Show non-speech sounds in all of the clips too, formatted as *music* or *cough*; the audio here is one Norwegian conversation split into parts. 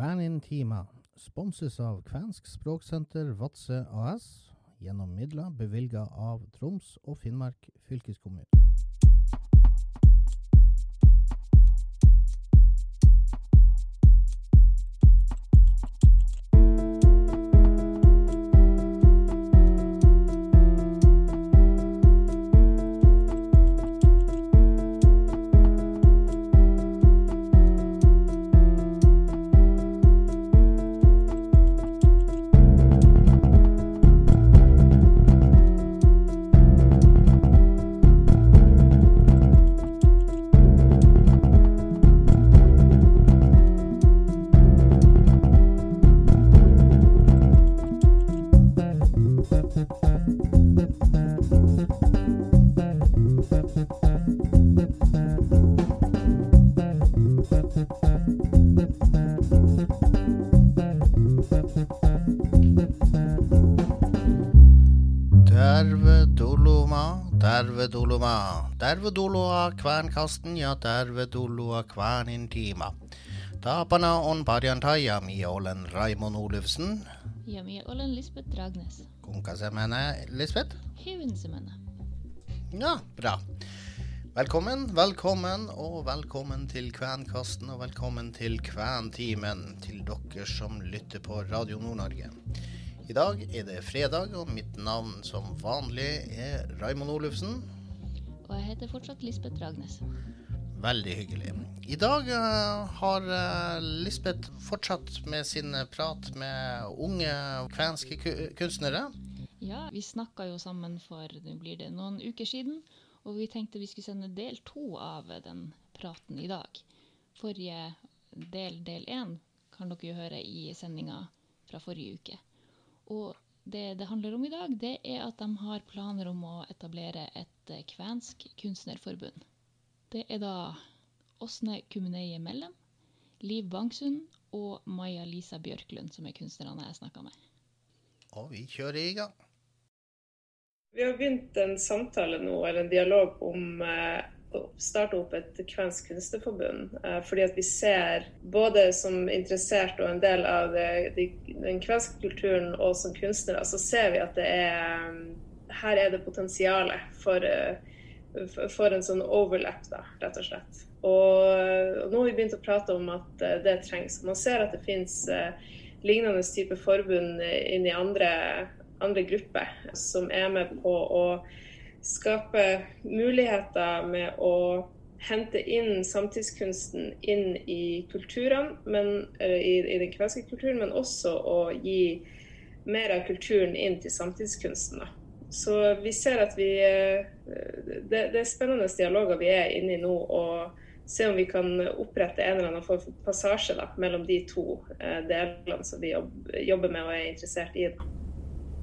Kvænintima sponses av Kvensk språksenter Vadsø AS gjennom midler bevilga av Troms og Finnmark fylkeskommune. Dervedoloma, dervedoloa kvernkasten, ja dervedoloa kvernintima. Tapana on parjantaja mi olen Raimond Olufsen. Ja minä olen Lisbeth Dragnes. Kuinka se menee, Lisbeth? Hyvin se menee. Ja, bra. Velkommen, velkommen og velkommen til Kvenkasten og velkommen til Kventimen til dere som lytter på Radio Nord-Norge. I dag er det fredag, og mitt navn som vanlig er Raimond Olufsen. Og jeg heter fortsatt Lisbeth Dragnes. Veldig hyggelig. I dag eh, har eh, Lisbeth fortsatt med sin prat med unge kvenske kunstnere. Ja, vi snakka jo sammen for nå blir det noen uker siden, og vi tenkte vi skulle sende del to av den praten i dag. Forrige del, del én, kan dere jo høre i sendinga fra forrige uke. Og det det handler om i dag, det er at de har planer om å etablere et eh, kvensk kunstnerforbund. Det er da Åsne Kumeneie Mellem, Liv Bangsund og Maja-Lisa Bjørklund som er kunstnerne jeg snakka med. Og vi kjører i gang. Vi har begynt en samtale nå, eller en dialog om eh, å starte opp et kvensk kunstnerforbund. Eh, fordi at vi ser, både som interessert og en del av den kvenske kulturen og som kunstnere, så ser vi at det er Her er det potensialet for, eh, for- en sånn overlap, da, rett og slett. Og, nå har vi begynt å prate om at eh, det trengs. Man ser at det finnes eh, lignende type forbund inn i andre, andre grupper som er med på å skape muligheter med å hente inn samtidskunsten inn i kulturene, men, i, i den kvenske kulturen, men også å gi mer av kulturen inn til samtidskunsten. Så vi ser at vi eh, det, det er spennende dialoger vi er inne i nå. og se om vi kan opprette en eller annen form for passasje da, mellom de to eh, delene som vi jobber med og er interessert i. Da.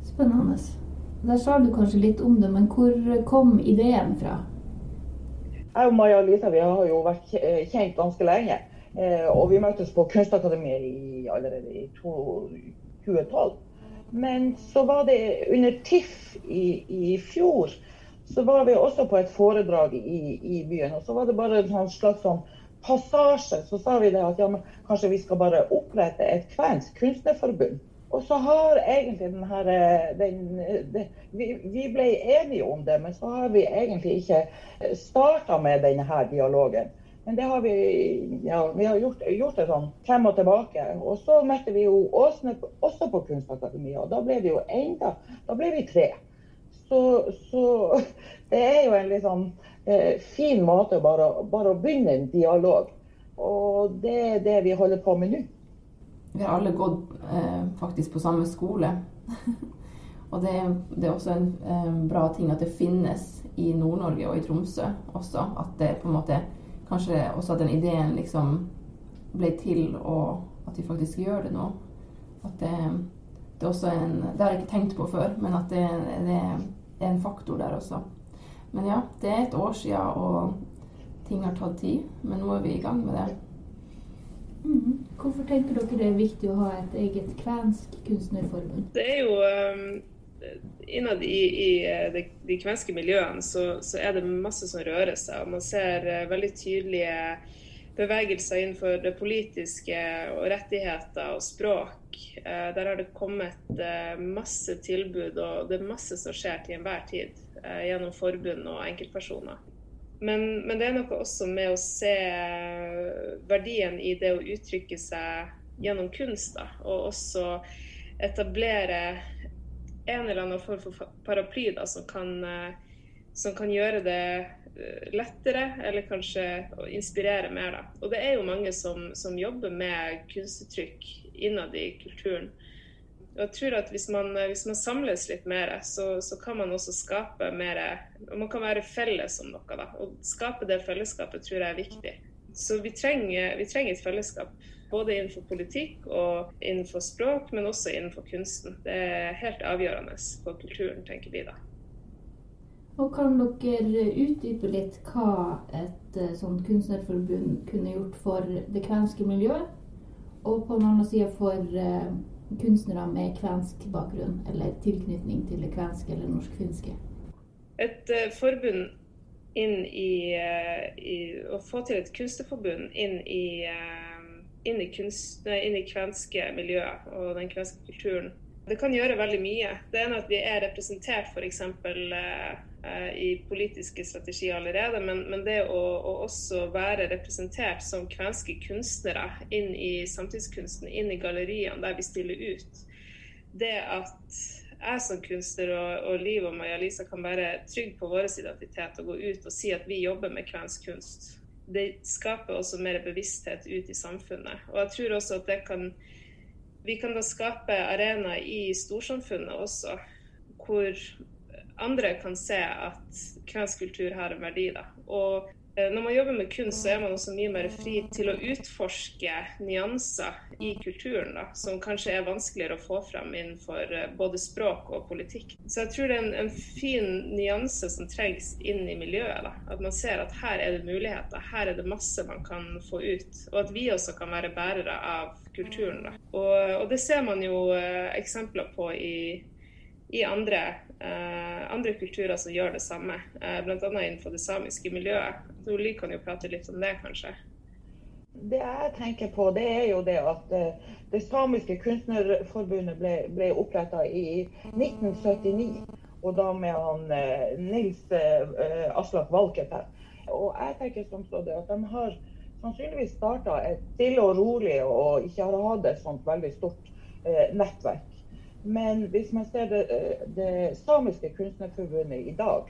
Spennende. Der sa du kanskje litt om det, men hvor kom ideen fra? Jeg og Maja Lisa vi har jo vært kjent ganske lenge. Eh, Og vi møttes på Kunstakademiet allerede i 2012. Men så var det under TIFF i, i fjor, så var vi også på et foredrag i, i byen. Og så var det bare en sånn slags sånn passasje. Så sa vi det at ja, men kanskje vi skal bare opprette et kvensk kunstnerforbund. Og så har egentlig den her eh, den, eh, vi, vi ble enige om det, men så har vi egentlig ikke starta med denne her dialogen. Men det har vi, ja, vi har gjort, gjort det sånn frem og tilbake. Og så møtte vi jo Åsne også på Kunstakademiet, og da ble det jo enda Da ble vi tre. Så, så *laughs* det er jo en litt sånn eh, fin måte bare, bare å begynne en dialog. Og det er det vi holder på med nå. Vi har alle gått eh, faktisk på samme skole. *laughs* og det, det er også en eh, bra ting at det finnes i Nord-Norge og i Tromsø også. At det på en måte Kanskje også at den ideen liksom ble til, og at vi faktisk gjør det nå. At det, det er også en Det har jeg ikke tenkt på før, men at det, det er en faktor der også. Men ja, det er et år siden, og ting har tatt tid. Men nå er vi i gang med det. Mhm. Hvorfor tenker dere det er viktig å ha et eget kvensk kunstnerforbund? Det er jo um, Innad i, i eh, de, de kvenske miljøene så, så er det masse som rører seg. og Man ser eh, veldig tydelige bevegelser innenfor det politiske og rettigheter og språk. Eh, der har det kommet eh, masse tilbud, og det er masse som skjer til enhver tid eh, gjennom forbund og enkeltpersoner. Men, men, det er noe også med å se verdien i det å uttrykke seg gjennom kunst. Da, og også etablere en eller annen form for paraply da, som, kan, som kan gjøre det Eh, lettere, eller kanskje inspirere mer. Da. Og det er jo mange som, som jobber med kunstuttrykk innad i kulturen. Jeg tror at hvis man, hvis man samles litt mer, så, så, kan man også skape mer Man kan være felles om noe. da, Og skape det fellesskapet tror jeg er viktig. Så vi trenger, vi trenger et fellesskap. Både innenfor politikk og innenfor språk, men også innenfor kunsten. Det er helt avgjørende for kulturen, tenker vi da. Og kan dere utdype litt hva et eh, sånt kunstnerforbund kunne gjort for det kvenske miljøet, og på den andre sida for uh, kunstnere med kvensk bakgrunn eller tilknytning til det kvenske eller norsk-finske? Et uh, forbund inn i, uh, i, Å få til et kunstnerforbund inn i, inn i, kunst, inn i kvenske miljøet og den kvenske kulturen det kan gjøre veldig mye. Det ene er at vi er representert f.eks. Eh, i politiske strategier allerede, men, men det å, å, også være representert som kvenske kunstnere inn i samtidskunsten, inn i galleriene der vi stiller ut. Det at jeg som kunstner og, og Liv og Maja-Lisa kan være trygg på vår identitet og gå ut og si at vi jobber med kvensk kunst, det skaper også mer bevissthet ut i samfunnet. Og jeg tror også at det kan vi kan da skape arenaer i storsamfunnet også, hvor andre kan se at kvensk kultur har en verdi. Da. Og Eh, når man jobber med kunst, så er man også mye mer fri til å utforske nyanser i kulturen, da, som kanskje er vanskeligere å få frem innenfor eh, både språk og politikk. Så jeg tror det er en, en fin nyanse som trengs inn i miljøet. Da. At man ser at her er det muligheter, her er det masse man kan få ut. Og at vi også kan være bærere av kulturen. Da. Og, og det ser man jo eh, eksempler på i i andre, eh, andre, kulturer som gjør det samme, uh, bl.a. innenfor det samiske miljøet. Oli kan jo prate litt om det, kanskje? Det jeg tenker på, det er jo det at eh, det samiske kunstnerforbundet ble, ble oppretta i 1979. Og da med han eh, Nils eh, Aslak Valkeapää. Og jeg tenker som så det at de har sannsynligvis starta et stille og rolig og ikke har hatt et sånt veldig stort eh, nettverk. Men hvis man ser det, eh, det samiske kunstnerforbundet i dag,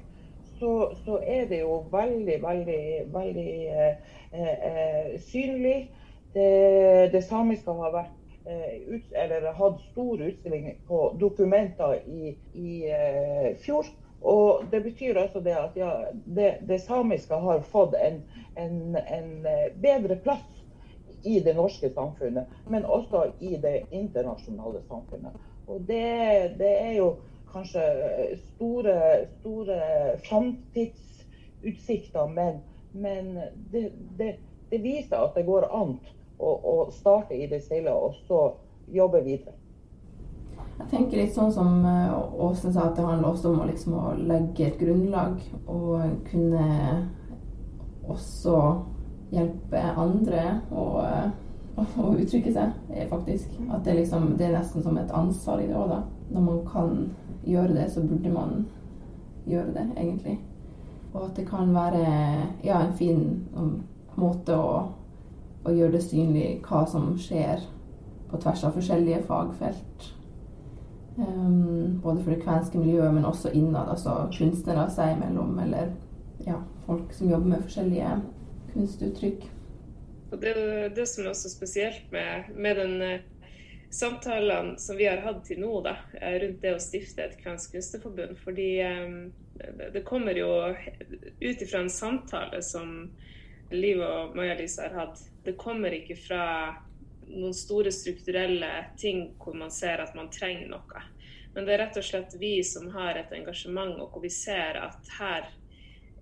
så, så, er det jo veldig, veldig, veldig eh, eh, synlig. Det, det, samiske har vært, eh, ut, eller, hatt stor utstilling på dokumenter i, i eh, fjor. Og Det betyr altså det at ja, det, det, samiske har fått en, en, en bedre plass i det norske samfunnet, men også i det internasjonale samfunnet. Og det, det er jo kanskje store, store framtidsutsikter, men, men det, det, det, viser at det går an å, å starte i det stille og så jobbe videre. Jeg tenker litt sånn som eh, Åsen sa, at det handler også om å, liksom, å legge et grunnlag og kunne også hjelpe andre. og å uttrykke seg, faktisk. At det, liksom, det, er nesten som et ansvar i det òg, da. Når man kan gjøre det, så burde man gjøre det, egentlig. Og at det kan være ja, en fin um, måte å, å, gjøre det synlig hva som skjer på tvers av forskjellige fagfelt. Um, både for det kvenske miljøet, men også innad. Altså kunstnere seg imellom, eller ja, folk som jobber med forskjellige kunstuttrykk. Og det er det som er også spesielt med, med den uh, samtalene som vi har hatt til nå da, eh, rundt det å stifte et kvensk kunstnerforbund. Fordi um, det kommer jo ut ifra en samtale som Liv og Maja-Lise har hatt. Det kommer ikke fra noen store strukturelle ting hvor man ser at man trenger noe. Men det er rett og slett vi som har et engasjement, og hvor vi ser at her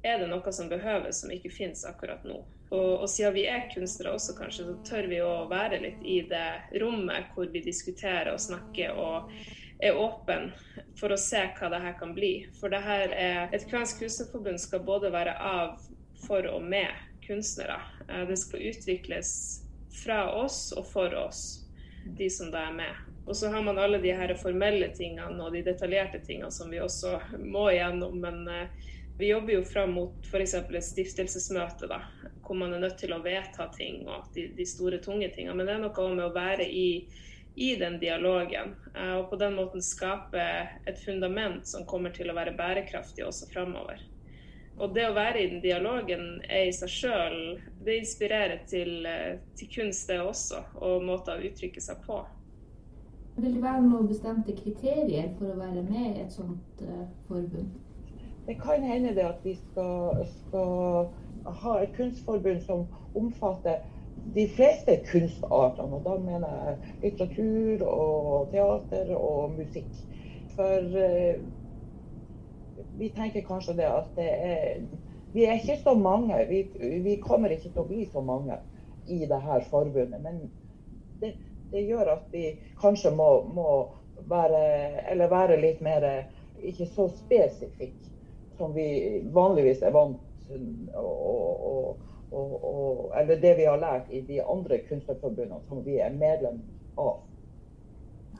er det noe som behøves, som ikke finnes akkurat nå. Og, og, siden vi er kunstnere også, kanskje, så tør vi å være litt i det rommet hvor vi diskuterer og snakker og er åpen for å se hva det her kan bli. For det her er Et kvensk kunstnerforbund skal både være av, for og med kunstnere. Det skal utvikles fra oss og for oss, de som da er med. Og så har man alle de her formelle tingene og de detaljerte tingene som vi også må igjennom. Men vi jobber jo fram mot f.eks. et stiftelsesmøte, da, hvor man er nødt til å vedta ting og de, de store, tunge tingene. Men det er noe med å være i i den dialogen. Eh, og på den måten skape et fundament som kommer til å være bærekraftig også framover. Og det å være i den dialogen er i seg sjøl Det inspirerer til, eh, til, kunst, det også, og måter å uttrykke seg på. Vil det være noen bestemte kriterier for å være med i et sånt uh, forbund? Det kan hende det at vi skal, skal ha et kunstforbund som omfatter de fleste kunstartene. Og da mener jeg litteratur og teater og musikk. For eh, vi tenker kanskje det at det er Vi er ikke så mange. Vi, vi kommer ikke til å bli så mange i dette forbundet. Men det, det gjør at vi kanskje må, må være, være litt mer ikke så spesifikke som vi vanligvis er vant til. Og, og, og, og, eller det vi har lært i de andre kunstnerforbundene som vi er medlem av.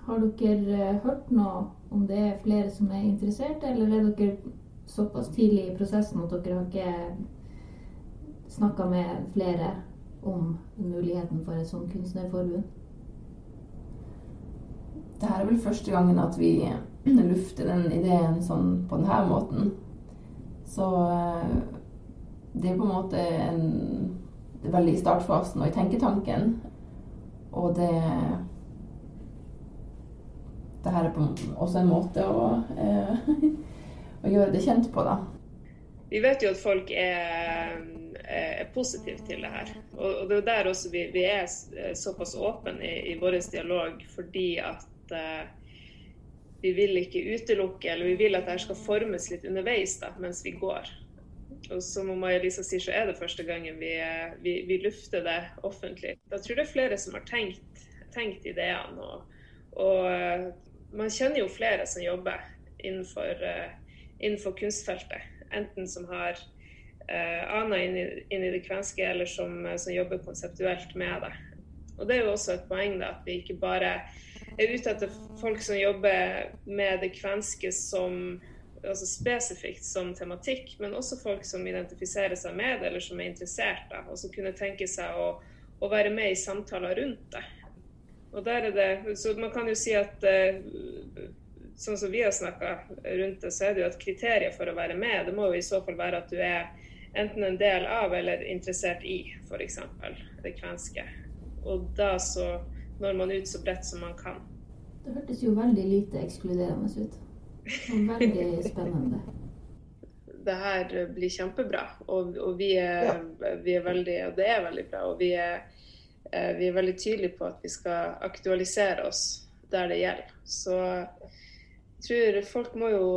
Har dere eh, hørt noe om det er flere som er interessert, eller er dere såpass tidlig i prosessen at dere har ikke snakka med flere om muligheten for et sånt kunstnerforbund? Det her er vel første gangen at vi *clears throat* lufter den ideen sånn på denne måten. Så eh, det er på en måte en, veldig i startfasen og i tenketanken. Og det det her er på, også en måte å, eh, *laughs* å, gjøre det kjent på, da. Vi vet jo at folk er, er positive til det her. Og, og det er der også vi, vi er såpass åpne i, i vår dialog, fordi at uh, vi vil ikke utelukke, eller vi vil at dette skal formes litt underveis da, mens vi går. Og som Maja-Lisa sier, så er det første gangen vi, vi, vi, lufter det offentlig. Da tror jeg det er flere som har tenkt, tenkt ideene. Og, og, eh, man kjenner jo flere som jobber innenfor, uh, innenfor kunstfeltet. Enten som har uh, ana inn, inn, i det kvenske, eller som, som, jobber konseptuelt med det. Og Det er jo også et poeng da, at vi ikke bare er ute etter folk som jobber med det kvenske som altså spesifikt som tematikk, men også folk som identifiserer seg med det, eller som er interessert, da, og som kunne tenke seg å, å, være med i samtaler rundt det. Og der er det, så Man kan jo si at eh, sånn som vi har snakka rundt det, så er det jo at kriteriet for å være med, det må jo i så fall være at du er enten en del av eller interessert i f.eks. det kvenske. Og da så når man ut så bredt som man kan. Det hørtes jo veldig lite ekskluderende ut. Veldig spennende. *laughs* Det her blir kjempebra, og, og vi, er, ja. vi, er, veldig Og det er veldig bra. Og vi er, eh, vi er veldig tydelige på at vi skal aktualisere oss der det gjelder. Så jeg tror folk må jo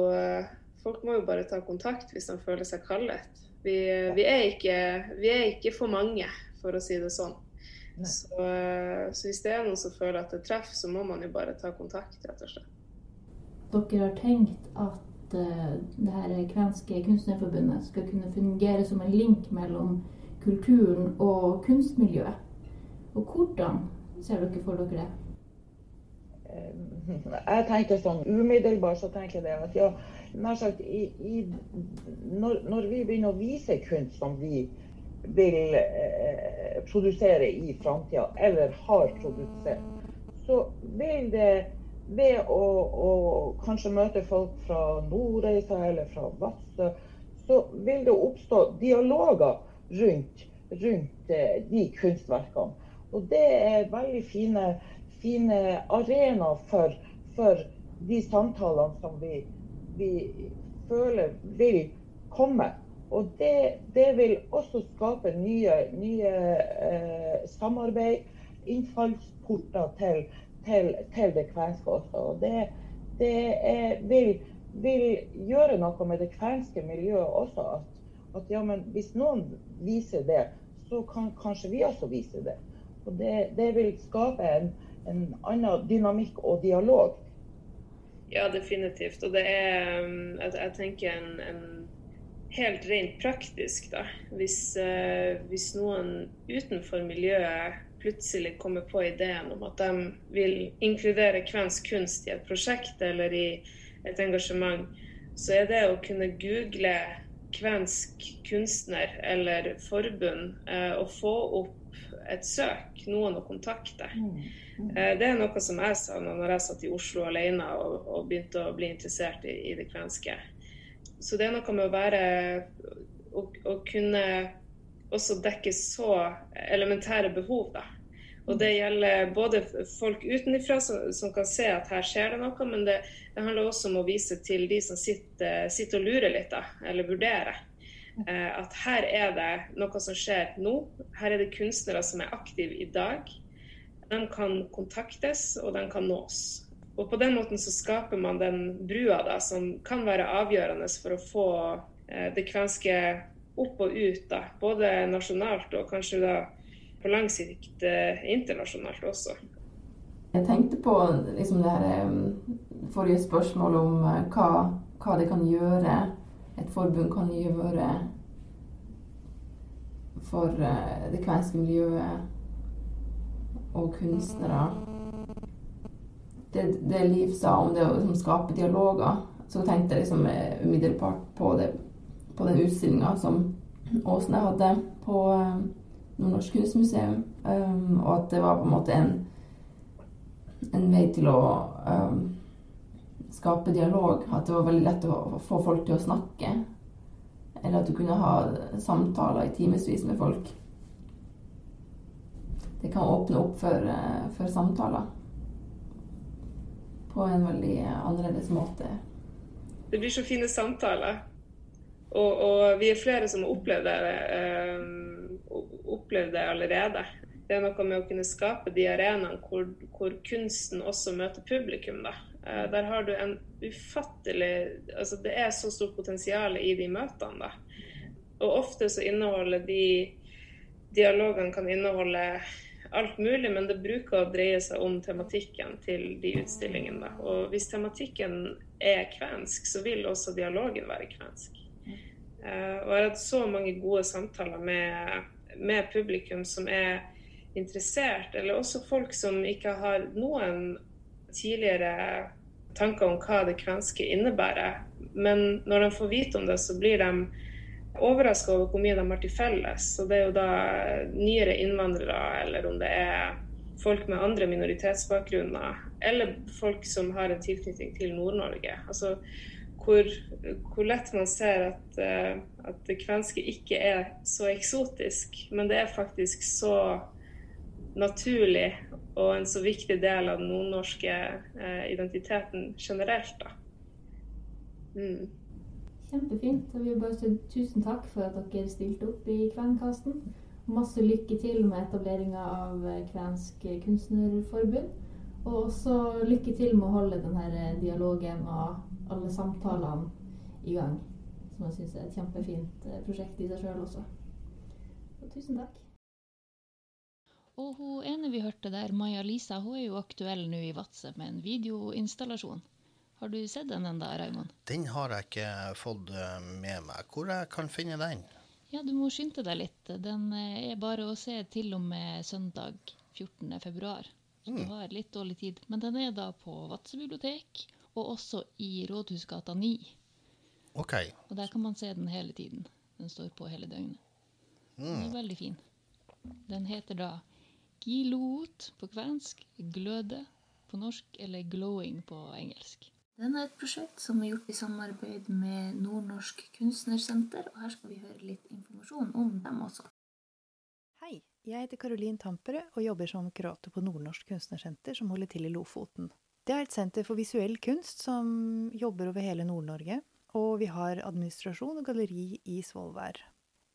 folk må jo bare ta kontakt hvis de føler seg kallet. Vi, vi, er, ikke, vi er ikke for mange, for å si det sånn. Så, så, hvis det er noen som føler at det treffer, så må man jo bare ta kontakt, rett og slett dere har tenkt at uh, det her kvenske kunstnerforbundet skal kunne fungere som en link mellom kulturen og kunstmiljøet. Og hvordan ser dere for dere det? Eh, jeg tenker sånn umiddelbart så tenker jeg at ja, nær sagt i, i, når, når, vi begynner å vise kunst som vi vil eh, produsere i framtida, eller har produsert, så vil det ved å, å, kanskje møte folk fra Nordreisa eller fra Vadsø, så vil det oppstå dialoger rundt, rundt eh, de kunstverkene. Og det er veldig fine, fine arenaer for, for, de samtalene som vi, vi føler vil komme. Og det, det, vil også skape nye, nye eh, samarbeid, innfallsporter til til, til det kvenske også. Og det, det er, vil, vil, gjøre noe med det kvenske miljøet også. At, at ja, hvis noen viser det, så kan kanskje vi også vise det. Og det, det vil skape en, en annen dynamikk og dialog. Ja, definitivt. Og det er um, Jeg, jeg tenker en, en helt rent praktisk, da. Hvis, eh, hvis noen utenfor miljøet plutselig kommer på ideen om at de vil inkludere kvensk kunst i et prosjekt eller i et engasjement, så er det å kunne google kvensk kunstner eller forbund eh, og få opp et søk, noen å kontakte. Eh, det er noe som jeg savna når jeg satt i Oslo alene og, og begynte å bli interessert i, i det kvenske. Så det er noe med å være å, å kunne også dekke så elementære behov, da. Og det gjelder både folk utenfra som, som, kan se at her skjer det noe, men det, det, handler også om å vise til de som sitter, sitter og lurer litt, da, eller vurderer. Eh, at her er det noe som skjer nå. Her er det kunstnere som er aktive i dag. De kan kontaktes, og de kan nås. Og på den måten så skaper man den brua da, som kan være avgjørende for å få eh, det kvenske opp og ut, da, både nasjonalt og kanskje da på lang sikt eh, internasjonalt også. Jeg tenkte på liksom det her um, forrige spørsmål om hva, hva, det kan gjøre, et forbund kan gjøre for det kvenske miljøet og kunstnere. Det, det Liv sa om det å liksom, skape dialoger, så tenkte jeg liksom umiddelbart på, det, på den utstillinga som Åsne hadde på um, Nordnorsk kunstmuseum. Um, og at det var på en måte en, en vei til å um, skape dialog. At det var veldig lett å få folk til å snakke. Eller at du kunne ha samtaler i timevis med folk. Det kan åpne opp for, uh, for samtaler på en veldig annerledes måte. Det blir så fine samtaler. Og, og vi er flere som har opplevd det. øh, opplevd det allerede. Det er noe med å kunne skape de arenaene hvor, hvor, kunsten også møter publikum. Da. Eh, der har du en ufattelig altså Det er så stort potensial i de møtene. Da. Og ofte så inneholder de dialogene kan inneholde alt mulig, men det bruker å dreie seg om tematikken til de utstillingene. Og hvis tematikken er kvensk, så vil også dialogen være kvensk. Uh, og jeg har hatt så mange gode samtaler med med publikum som er interessert, eller også folk som ikke har noen tidligere tanker om hva det kvenske innebærer. Men når de får vite om det, så blir de overraska over hvor mye de har til felles. Så det er jo da nyere innvandrere, eller om det er folk med andre minoritetsbakgrunner, eller folk som har en tilknytning til Nord-Norge. Altså, hvor, hvor, lett man ser at, uh, at, det kvenske ikke er så eksotisk, men det er faktisk så naturlig og en så viktig del av den nordnorske uh, identiteten generelt. Da. Mm. Kjempefint. Jeg vil bare si tusen takk for at dere stilte opp i Kvenkasten. Masse lykke til med etableringa av Kvensk kunstnerforbund. Og også lykke til med å holde denne dialogen og alle samtalene i gang. Som jeg syns er et kjempefint eh, prosjekt i seg sjøl også. Og tusen takk. Og hun ene vi hørte der, Maja Lisa, hun er jo aktuell nå i Vadsø med en videoinstallasjon. Har du sett den ennå, Raymond? Den har jeg ikke fått eh, med meg. Hvor jeg kan finne den? Ja, du må skynde deg litt. Den eh, er bare å se til og med søndag 14.2. Så mm. du har litt dårlig tid. Men den er da på Vadsø bibliotek og også i Rådhusgata 9. Ok. Og der kan man se den hele tiden. Den står på hele døgnet. Mm. Den er veldig fin. Den heter da Gilot på kvensk, Gløde på norsk eller Glowing på engelsk. Den er et prosjekt som er gjort i samarbeid med Nordnorsk kunstnersenter, og her skal vi høre litt informasjon om dem også. Hei, jeg heter Karolin Tampere og jobber som kurator på Nordnorsk kunstnersenter, som holder til i Lofoten. Det er et senter for visuell kunst som jobber over hele Nord-Norge, og vi har administrasjon og galleri i Svolvær.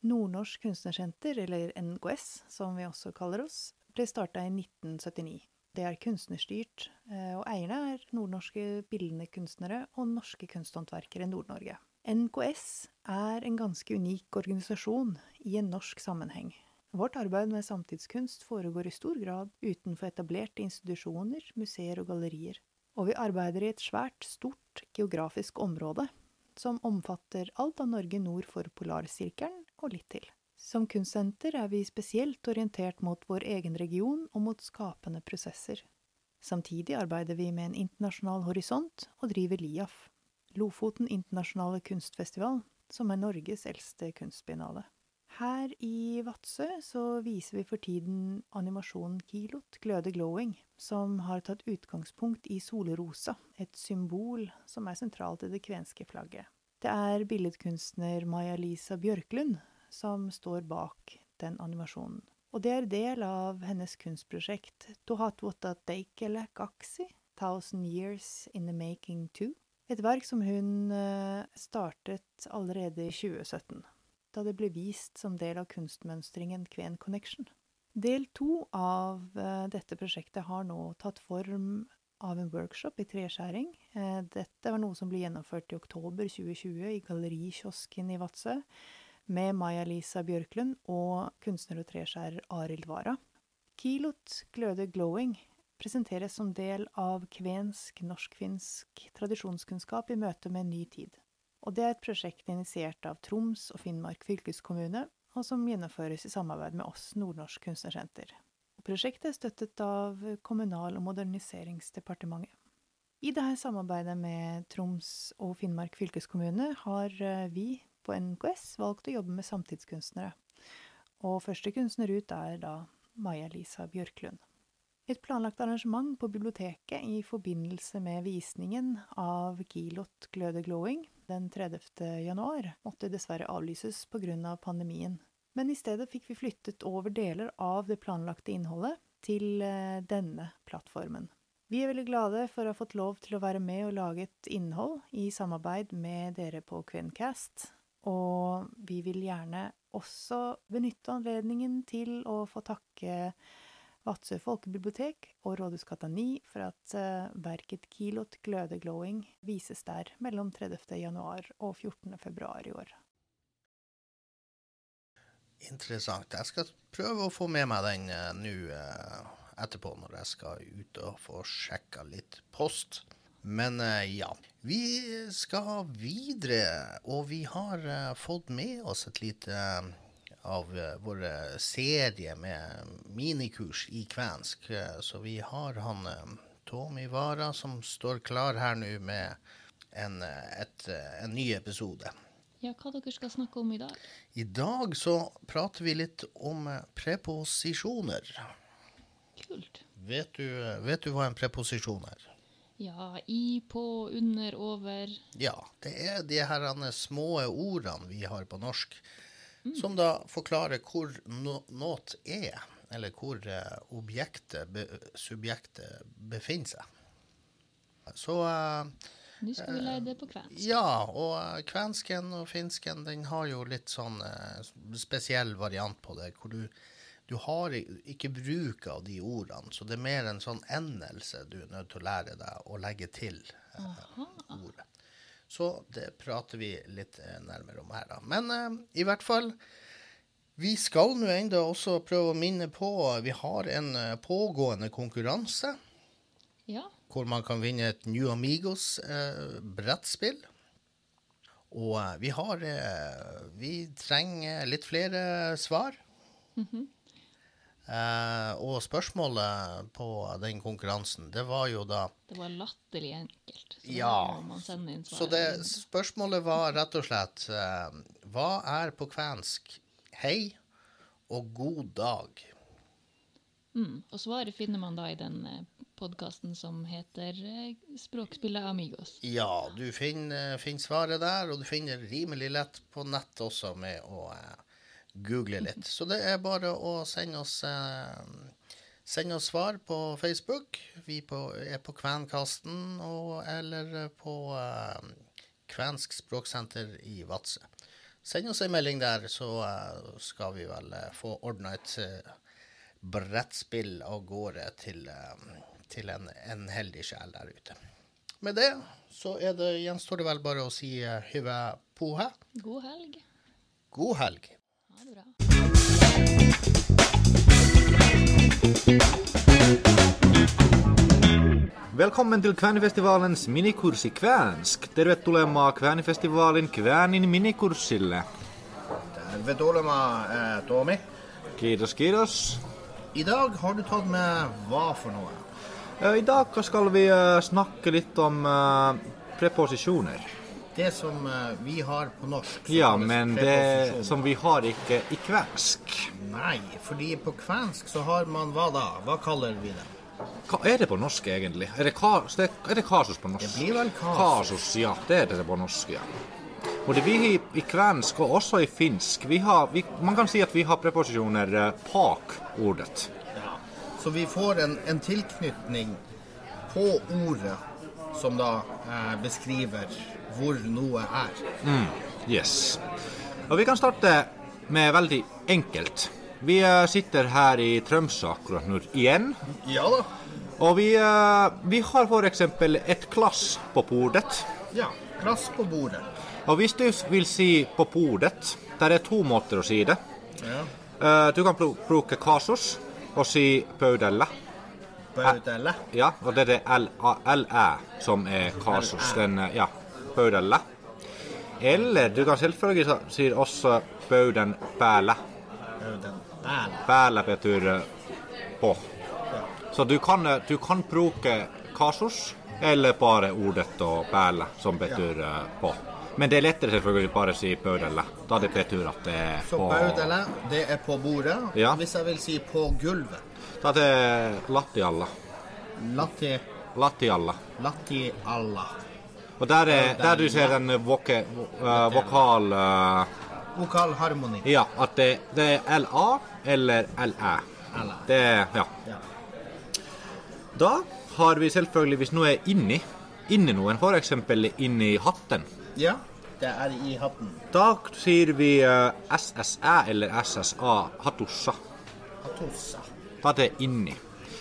Nordnorsk kunstnersenter, eller NKS som vi også kaller oss, ble starta i 1979. Det er kunstnerstyrt, eh, og eierne er nordnorske bildende kunstnere og norske kunsthåndverkere i Nord-Norge. NKS er en ganske unik organisasjon i en norsk sammenheng. Vårt arbeid med samtidskunst foregår i stor grad utenfor etablerte institusjoner, museer og gallerier. Og vi arbeider i et svært, stort geografisk område. som omfatter alt av Norge nord for Polarsirkelen og litt til. Som kunstsenter er vi spesielt orientert mot vår egen region og mot skapende prosesser. Samtidig arbeider vi med en internasjonal horisont og driver LIAF, Lofoten internasjonale kunstfestival, som er Norges eldste kunstbiennale. Her i Vadsø viser vi for tiden animasjonen Kilot gløde glowing, som har tatt utgangspunkt i solrosa, et symbol som er sentralt i det kvenske flagget. Det er billedkunstner Maja-Lisa Bjørklund som står bak den animasjonen. Og det er del av hennes kunstprosjekt Tohatwota Deikele Kaksi, Thousand Years in the Making 2. Et verk som hun eh, startet allerede i 2017, da det ble vist som del av kunstmønstringen Kven Connection. Del to av eh, dette prosjektet har nå tatt form av en workshop i treskjæring. Eh, dette var noe som ble gjennomført i oktober 2020 i Gallerikiosken i Vadsø, med Maja-Lisa Bjørklund og kunstner og treskjærer Arild Wara. Kilot gløder glowing presenteres som del av kvensk, norsk-finsk tradisjonskunnskap i møte med ny tid. Og det er et prosjekt initiert av Troms og Finnmark fylkeskommune, og som gjennomføres i samarbeid med oss Nordnorsk Kunstnersenter. Prosjektet er støttet av Kommunal- og moderniseringsdepartementet. I dette samarbeidet med Troms og Finnmark fylkeskommune har eh, vi på NKS valgt å jobbe med samtidskunstnere. Og første kunstner ut er da Maja-Lisa Bjørklund. Et planlagt arrangement på biblioteket i forbindelse med visningen av Gilot Gløde Glowing den 30. januar måtte dessverre avlyses pga. Av pandemien. Men i stedet fikk vi flyttet over deler av det planlagte innholdet til eh, denne plattformen. Vi er veldig glade for å ha fått lov til å være med og lage et innhold i samarbeid med dere på Kvencast. Og vi vil gjerne også benytte anledningen til å få takke Vadsø folkebibliotek og Rådhusgata 9 for at uh, verket Kilot Gløde Glowing vises der mellom 30. januar og 14. februar i år. Interessant. Jeg skal prøve å få med meg den uh, nå uh, etterpå, når jeg skal ut og få sjekka litt post. Men ja. Vi skal videre, og vi har fått med oss et lite av uh, vår serie med minikurs i kvensk. Så vi har han Tommy Vara som står klar her nå med en, et, en ny episode. Ja, hva dere skal snakke om i dag? I dag så prater vi litt om preposisjoner. Kult. Vet du, vet du hva en preposisjon er? Ja, i, på, under, over. Ja, det er de her små ordene vi har på norsk Mm. Som da forklarer hvor no noe er, eller hvor uh, objektet, be subjektet, befinner seg. Så uh, Nå skal vi lære det på kvensk. Ja, og kvensken og finsken den har jo litt sånn uh, spesiell variant på det. hvor du du har ikke bruk av de ordene, så det er mer en sånn endelse du er nødt til å lære deg å legge til eh, ordet. Så det prater vi litt eh, nærmere om her, da. Men eh, i hvert fall Vi skal nå enda også prøve å minne på Vi har en uh, pågående konkurranse. Ja. Hvor man kan vinne et New Amigos uh, brettspill. Og vi har Vi trenger litt flere svar. Mm -hmm. Eh, og spørsmålet på den konkurransen, det var jo da Det var latterlig enkelt. Så ja. Så det, spørsmålet var rett og slett eh, Hva er på kvensk hei og god dag? Mm, og svaret finner man da i den eh, podkasten som heter Språkspillet Amigos. Ja, du finner, finner, svaret der, og du finner rimelig lett på nett også med å eh, google litt. Så det er bare å sende oss, eh, sende oss svar på Facebook. Vi på, er på Kvenkasten og, eller på eh, Kvensk språksenter i Vadsø. Send oss en melding der, så eh, skal vi vel uh, få ordna et uh, brettspill av gårde til, til en, en, heldig sjel der ute. Med det så er det, gjenstår det vel bare å si hyve pohe. God helg. God helg. Välkommen til Kvänifestivalens minikurs i kväänsk. Tervetuloa Kvänifestivaalin Kväänin minikurssille. Tervetuloa, eh, Tommy. Kiitos, kiitos. I dag har du tatt med hva for noe? Eh, I dag skal vi eh, snakke litt om preposisjoner. Det som eh, vi har på norsk. Ja, men det som vi har ikke i kvensk. Nei, fordi på kvensk så har man hva da? Hva kaller vi det? Hva er det på norsk egentlig? Er det, ka er det kasus på norsk? Det blir vel kasus. Kasus, ja. Det er det på norsk, ja. Og det vi i, kvensk og også i finsk, vi har, vi, man kan si at vi har preposisjoner eh, bak ordet. Ja. Så vi får en, en tilknytning på ordet som da eh, beskriver hvor noe er. Yes. Og vi kan starte med veldig enkelt. Vi eh, sitter her i Tromsø akkurat nå igjen. Ja da. Og vi, eh, vi har f.eks. et glass på bordet. Ja. Glass på bordet. Og hvis du vil si på bordet, der er to måter å si det. Ja. Eh, Du kan bruke kasus og si pøydelle. Baudelle. Ja, og det er det l-æ som er kasus. Den, ja, pøydelle. Eller du kan selvfølgelig si også pøyden päällä. Bauden. päällä. Päällä betyr eh, på. Ja. Så du kan, eh, du kan bruke kasus eller bare ordet og päällä som betyr ja. på. Men det er lettere selvfølgelig bare å si pøydelle, da det betyr at det er Så på baudelle, det er på bordet. Ja. Hvis jeg vil si på gulvet. Da det er. Latti, Latialla. latti alla. Og der, er, der du ser en voke, eh, vokal eh, Vokal harmoni. Ja, at det, det er LA eller. LÆ. Det ja. Da har vi selvfølgelig, hvis noe er inni, inni noen, f.eks. inni hatten, ja, det er i hatten. da sier vi eh, SSæ eller SSA, hatossa. Hatossa. Da det er inni.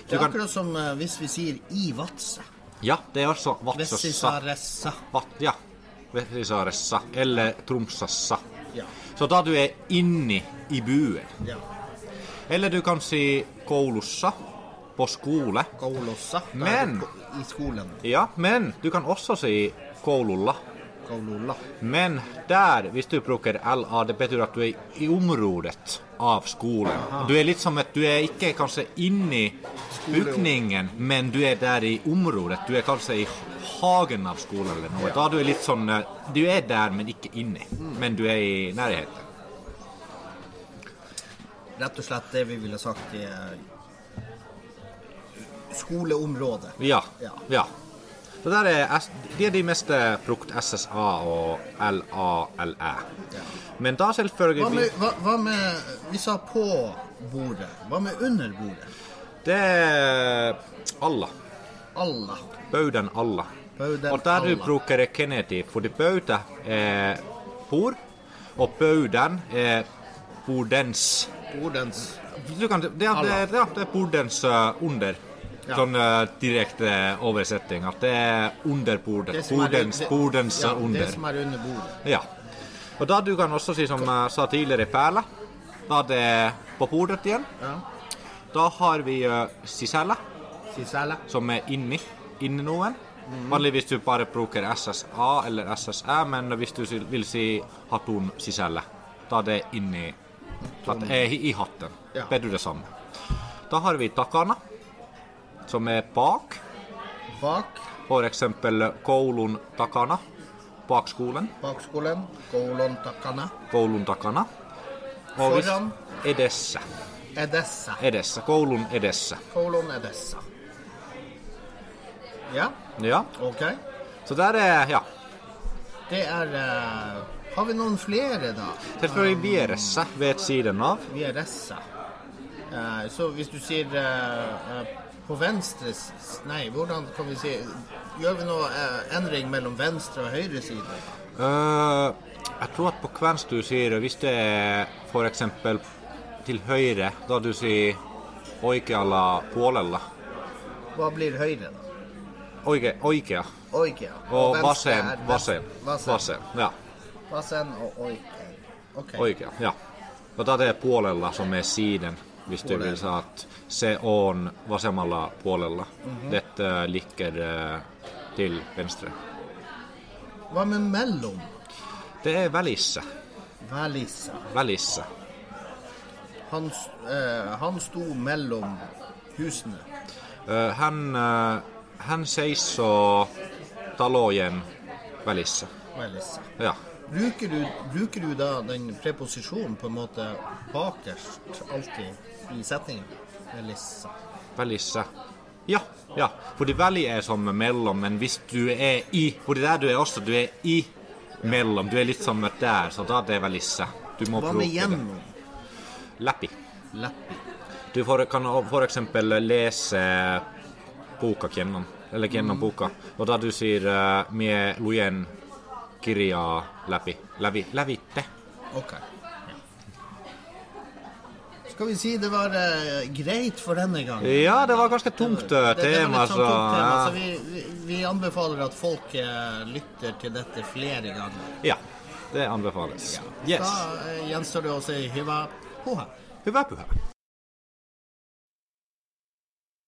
Det er akkurat som eh, hvis vi sier i vatse. Ja, det er også vatsassa. Vessisaressa. Vat, ja, Vesisaaressa eller Tromsassa. Ja. Så da du er inni i buen. ja. Eller du kan si koulussa, på skole. Koulussa. Da er Men- det ko- I skolen. Ja, men du kan også si koululla. Men der, hvis du bruker LA, det betyr at du er i området av skolen. Du er litt som at du er ikke kanskje inni bygningen, men du er der i området. Du er kanskje i hagen av skolen eller noe. Da du er litt sånn eh, Du er der, men ikke inni. Men du er i nærheten. Rett og slett det vi ville sagt i eh, skoleområdet. Ja. Ja. ja. Så der er, de er de meste brukt SSA og LA, Læ. Men da Hva selvfølgelig med, hva, hva med Vi sa på bordet. Hva med under bordet? Det er alla. Alla. Bøyden alla. Bauden Og der du alla. bruker Kennedy, fordi bøyde er bord, og bøyden er bordens Bordens du kan, det, det, er- det, er- ja, det er bordens eh, under. Ja. Sånn uh, direkte oversetting. At det er under bordet. det er- Bordens, det- bordens ja, eh, under. Det som er under bordet. Ja. Og da du kan også si, som jeg sa tidligere, perle. Da det er på bordet igjen. Ja. Da har vi uh, siselle, Siselle. som er inni, inni noen. Vanligvis du bare bruker SSA eller sse, men hvis du vil si hatun siselle, da det er inni at det er i, hatten. Ja. Betyr det samme. Da har vi takana, som er bak. Bak. Eksempel koulun takana, bak skolen. Bakskolen. Koulun takana. Koulun takana. Foran. Edessä. Edessa. Edessä. Koulun edessä. Koulun edessa. Ja, Ja. OK. Så der er Ja. Det er uh, Har vi noen flere, da? Selvfølgelig Vieressa ved siden av. Vi Uh. Eh, så hvis du sier uh, på venstre Nei, hvordan kan vi si Gjør vi noe eh, endring mellom venstre og høyre side? Uh, jeg tror at på kvensk du sier hvis det er eksempel til høyre, da du sier oikealla puolella. Hva blir høyre, da? Oike, oikea. Oikea. Og venstre vasen, vasen. venstre. Vasen. Ja. Vasen og oikea. Okay. Oikea, ja. Og da det er puolella som er siden. Hvis du vil sa at se on vasemmalla puolella. Dette ligger eh, til venstre. Hva med mellom? Det er välissä. Välissa. Välissä. Han, eh, han sto mellom husene. Ö, Hän, ö, hän seisoo talojen välissä. Välissa. Ja. Bruker du, bruker du da den preposisjonen på en måte bakerst alltid i setningen? Velisse. Velisse. Ja, ja. Fordi väli er som mellom, men hvis du er i Fordi der du er også, du er i mellom. Du er litt som der, så da det er välissä. Du må Hva med gjennom? Läpi. Lappi. Du får, kan eksempel lese boka gjennom, eller gjennom boka, og da du sier uh, mie lujen kirjaa läpi, läpi, lävitte. Ok. Skal vi si det var eh, greit for denne gangen? Ja, det var ganske tungt Det- det- det tema, Det, sånn så tungt tema, ja. så vi, vi, vi anbefaler at folk eh, lytter til dette flere ganger. ja. Det anbefales. Yes. Da eh, gjenstår det å si hyva puha. Hyva pyhää.